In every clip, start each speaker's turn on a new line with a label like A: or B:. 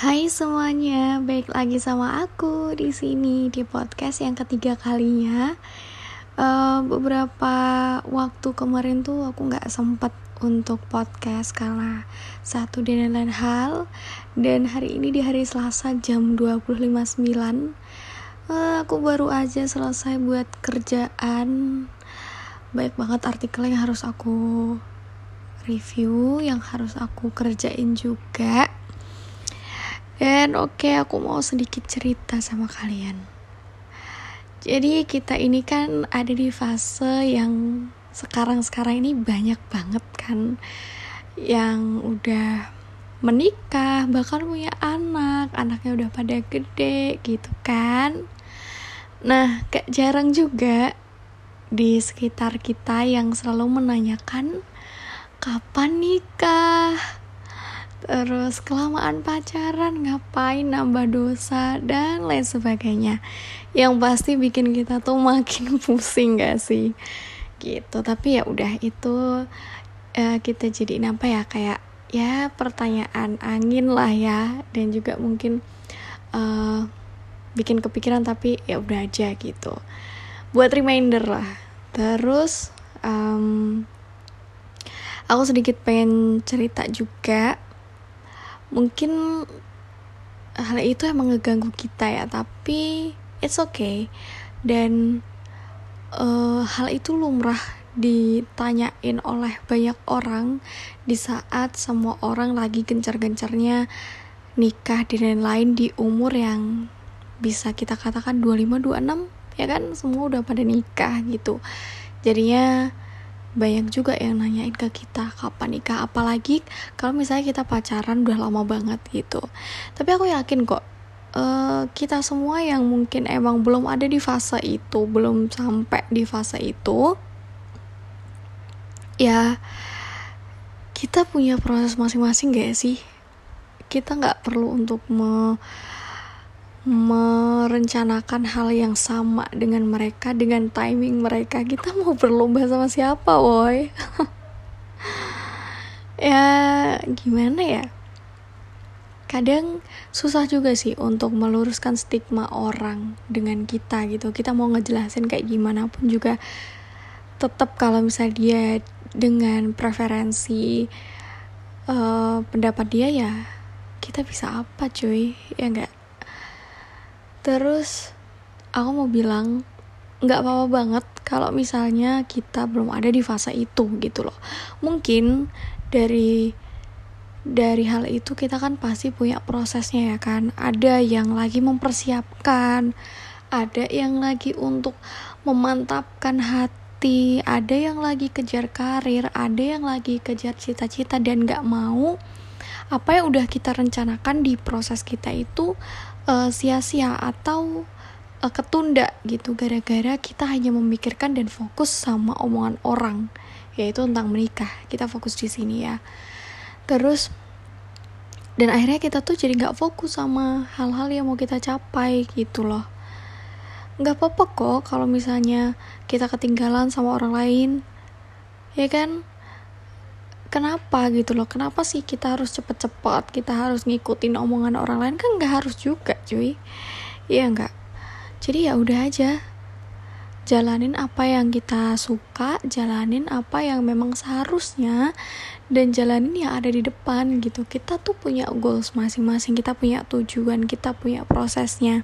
A: Hai semuanya, baik lagi sama aku di sini di podcast yang ketiga kalinya. Uh, beberapa waktu kemarin tuh aku nggak sempet untuk podcast karena satu dan lain hal. Dan hari ini di hari Selasa jam 25.09 uh, aku baru aja selesai buat kerjaan. Baik banget artikel yang harus aku review yang harus aku kerjain juga dan oke okay, aku mau sedikit cerita sama kalian. Jadi kita ini kan ada di fase yang sekarang-sekarang ini banyak banget kan yang udah menikah, bahkan punya anak, anaknya udah pada gede gitu kan. Nah, gak jarang juga di sekitar kita yang selalu menanyakan kapan nikah terus kelamaan pacaran ngapain nambah dosa dan lain sebagainya. Yang pasti bikin kita tuh makin pusing gak sih? Gitu. Tapi ya udah itu uh, kita jadi apa ya kayak ya pertanyaan angin lah ya. Dan juga mungkin uh, bikin kepikiran tapi ya udah aja gitu. Buat reminder lah. Terus um, aku sedikit pengen cerita juga mungkin hal itu emang ngeganggu kita ya tapi it's okay. Dan uh, hal itu lumrah ditanyain oleh banyak orang di saat semua orang lagi gencar-gencarnya nikah dan lain-lain di umur yang bisa kita katakan 25 26 ya kan? Semua udah pada nikah gitu. Jadinya banyak juga yang nanyain ke kita kapan nikah? Apalagi kalau misalnya kita pacaran udah lama banget gitu. Tapi aku yakin kok uh, kita semua yang mungkin emang belum ada di fase itu belum sampai di fase itu ya kita punya proses masing-masing gak sih? Kita nggak perlu untuk me merencanakan hal yang sama dengan mereka dengan timing mereka. Kita mau berlomba sama siapa boy ya gimana ya? Kadang susah juga sih untuk meluruskan stigma orang dengan kita gitu. Kita mau ngejelasin kayak gimana pun juga tetap kalau misalnya dia dengan preferensi uh, pendapat dia ya kita bisa apa cuy? Ya enggak Terus aku mau bilang nggak apa-apa banget kalau misalnya kita belum ada di fase itu gitu loh. Mungkin dari dari hal itu kita kan pasti punya prosesnya ya kan. Ada yang lagi mempersiapkan, ada yang lagi untuk memantapkan hati, ada yang lagi kejar karir, ada yang lagi kejar cita-cita dan gak mau apa yang udah kita rencanakan di proses kita itu uh, sia-sia atau uh, ketunda gitu gara-gara kita hanya memikirkan dan fokus sama omongan orang yaitu tentang menikah. Kita fokus di sini ya. Terus dan akhirnya kita tuh jadi nggak fokus sama hal-hal yang mau kita capai gitu loh. Nggak apa-apa kok kalau misalnya kita ketinggalan sama orang lain ya kan kenapa gitu loh? Kenapa sih kita harus cepet-cepet? Kita harus ngikutin omongan orang lain? Kan nggak harus juga cuy. Iya nggak? Jadi ya udah aja. Jalanin apa yang kita suka jalanin apa yang memang seharusnya dan jalanin yang ada di depan gitu. Kita tuh punya goals masing-masing kita punya tujuan kita punya prosesnya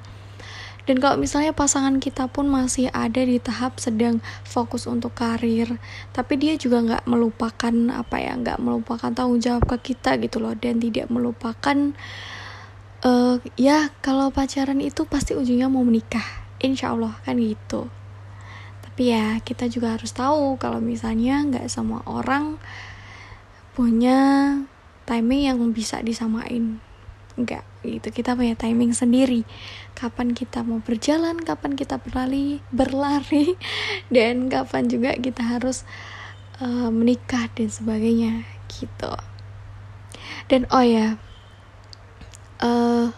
A: dan kalau misalnya pasangan kita pun masih ada di tahap sedang fokus untuk karir tapi dia juga nggak melupakan apa ya nggak melupakan tanggung jawab ke kita gitu loh. Dan tidak melupakan uh, ya kalau pacaran itu pasti ujungnya mau menikah insya Allah kan gitu. Tapi ya kita juga harus tahu kalau misalnya nggak semua orang punya timing yang bisa disamain enggak gitu. Kita punya timing sendiri. Kapan kita mau berjalan kapan kita berlari berlari dan kapan juga kita harus uh, menikah dan sebagainya gitu. Dan oh ya uh,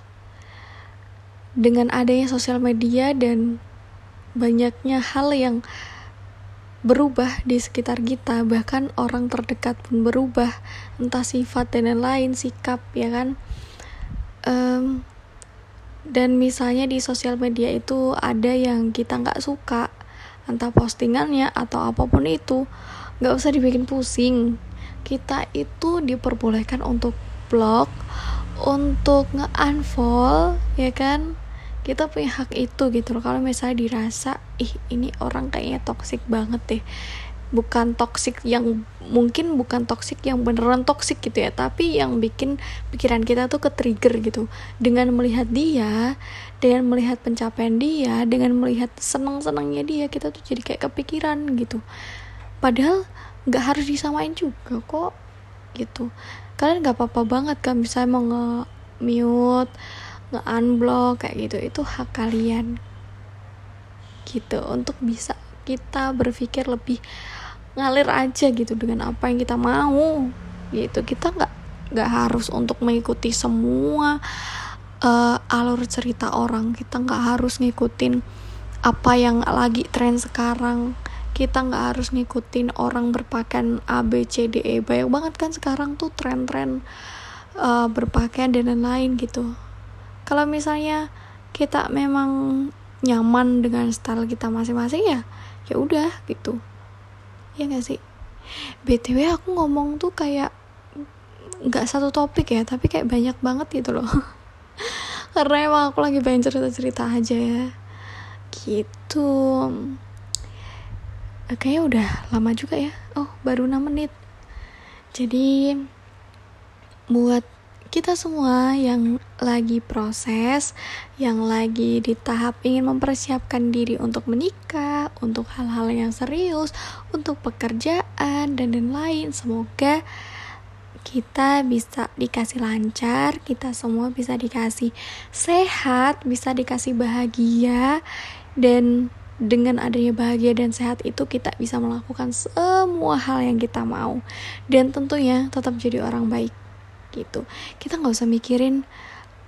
A: dengan adanya sosial media dan banyaknya hal yang berubah di sekitar kita bahkan orang terdekat pun berubah entah sifat dan lain-lain sikap ya kan um, dan misalnya di sosial media itu ada yang kita nggak suka entah postingannya atau apa pun itu nggak usah dibikin pusing. Kita itu diperbolehkan untuk blog untuk nge-unfollow ya kan? Kita punya hak itu gitu loh. Kalau misalnya dirasa ih ini orang kayaknya toxic banget deh bukan toxic yang mungkin bukan toxic yang beneran toxic gitu ya tapi yang bikin pikiran kita tuh ke trigger gitu. Dengan melihat dia dengan melihat pencapaian dia dengan melihat seneng senengnya dia kita tuh jadi kayak kepikiran gitu. Padahal nggak harus disamain juga kok gitu. Kalian nggak apa-apa banget kan bisa mau nge mute nge unblock kayak gitu. Itu hak kalian gitu. Untuk bisa kita berpikir lebih ngalir aja gitu dengan apa yang kita mau gitu. Kita nggak nggak harus untuk mengikuti semua uh, alur cerita orang. Kita nggak harus ngikutin apa yang lagi tren sekarang. Kita nggak harus ngikutin orang berpakaian A B C D E. Banyak banget kan sekarang tuh tren-tren uh, berpakaian dan lain-lain gitu. Kalau misalnya kita memang nyaman dengan style kita masing-masing ya ya udah gitu. Ya gak sih? Btw aku ngomong tuh kayak nggak satu topik ya tapi kayak banyak banget gitu loh. Karena emang aku lagi pengen cerita-cerita aja ya. Gitu. Kayaknya udah lama juga ya. Oh baru 6 menit. Jadi buat kita semua yang lagi proses, yang lagi di tahap ingin mempersiapkan diri untuk menikah, untuk hal-hal yang serius, untuk pekerjaan dan lain-lain. Semoga kita bisa dikasih lancar, kita semua bisa dikasih sehat, bisa dikasih bahagia dan dengan adanya bahagia dan sehat itu kita bisa melakukan semua hal yang kita mau dan tentunya tetap jadi orang baik gitu. Kita nggak usah mikirin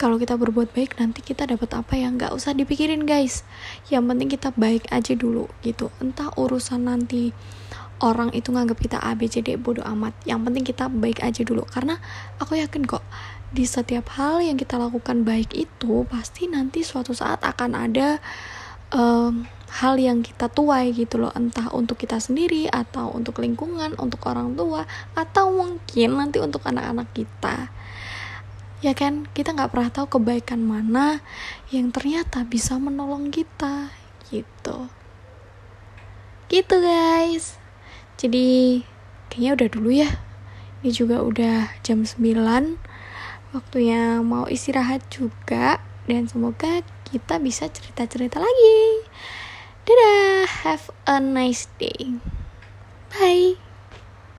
A: kalau kita berbuat baik nanti kita dapat apa ya. Nggak usah dipikirin guys. Yang penting kita baik aja dulu gitu. Entah urusan nanti orang itu nganggap kita A B C D bodoh amat. Yang penting kita baik aja dulu. Karena aku yakin kok di setiap hal yang kita lakukan baik itu pasti nanti suatu saat akan ada um, hal yang kita tuai gitu loh. Entah untuk kita sendiri atau untuk lingkungan untuk orang tua atau mungkin nanti untuk anak-anak kita. Ya kan? Kita nggak pernah tahu kebaikan mana yang ternyata bisa menolong kita gitu. Gitu guys. Jadi kayaknya udah dulu ya. Ini juga udah jam 9 waktunya mau istirahat juga. Dan semoga kita bisa cerita-cerita lagi dadah. Have a nice day. Bye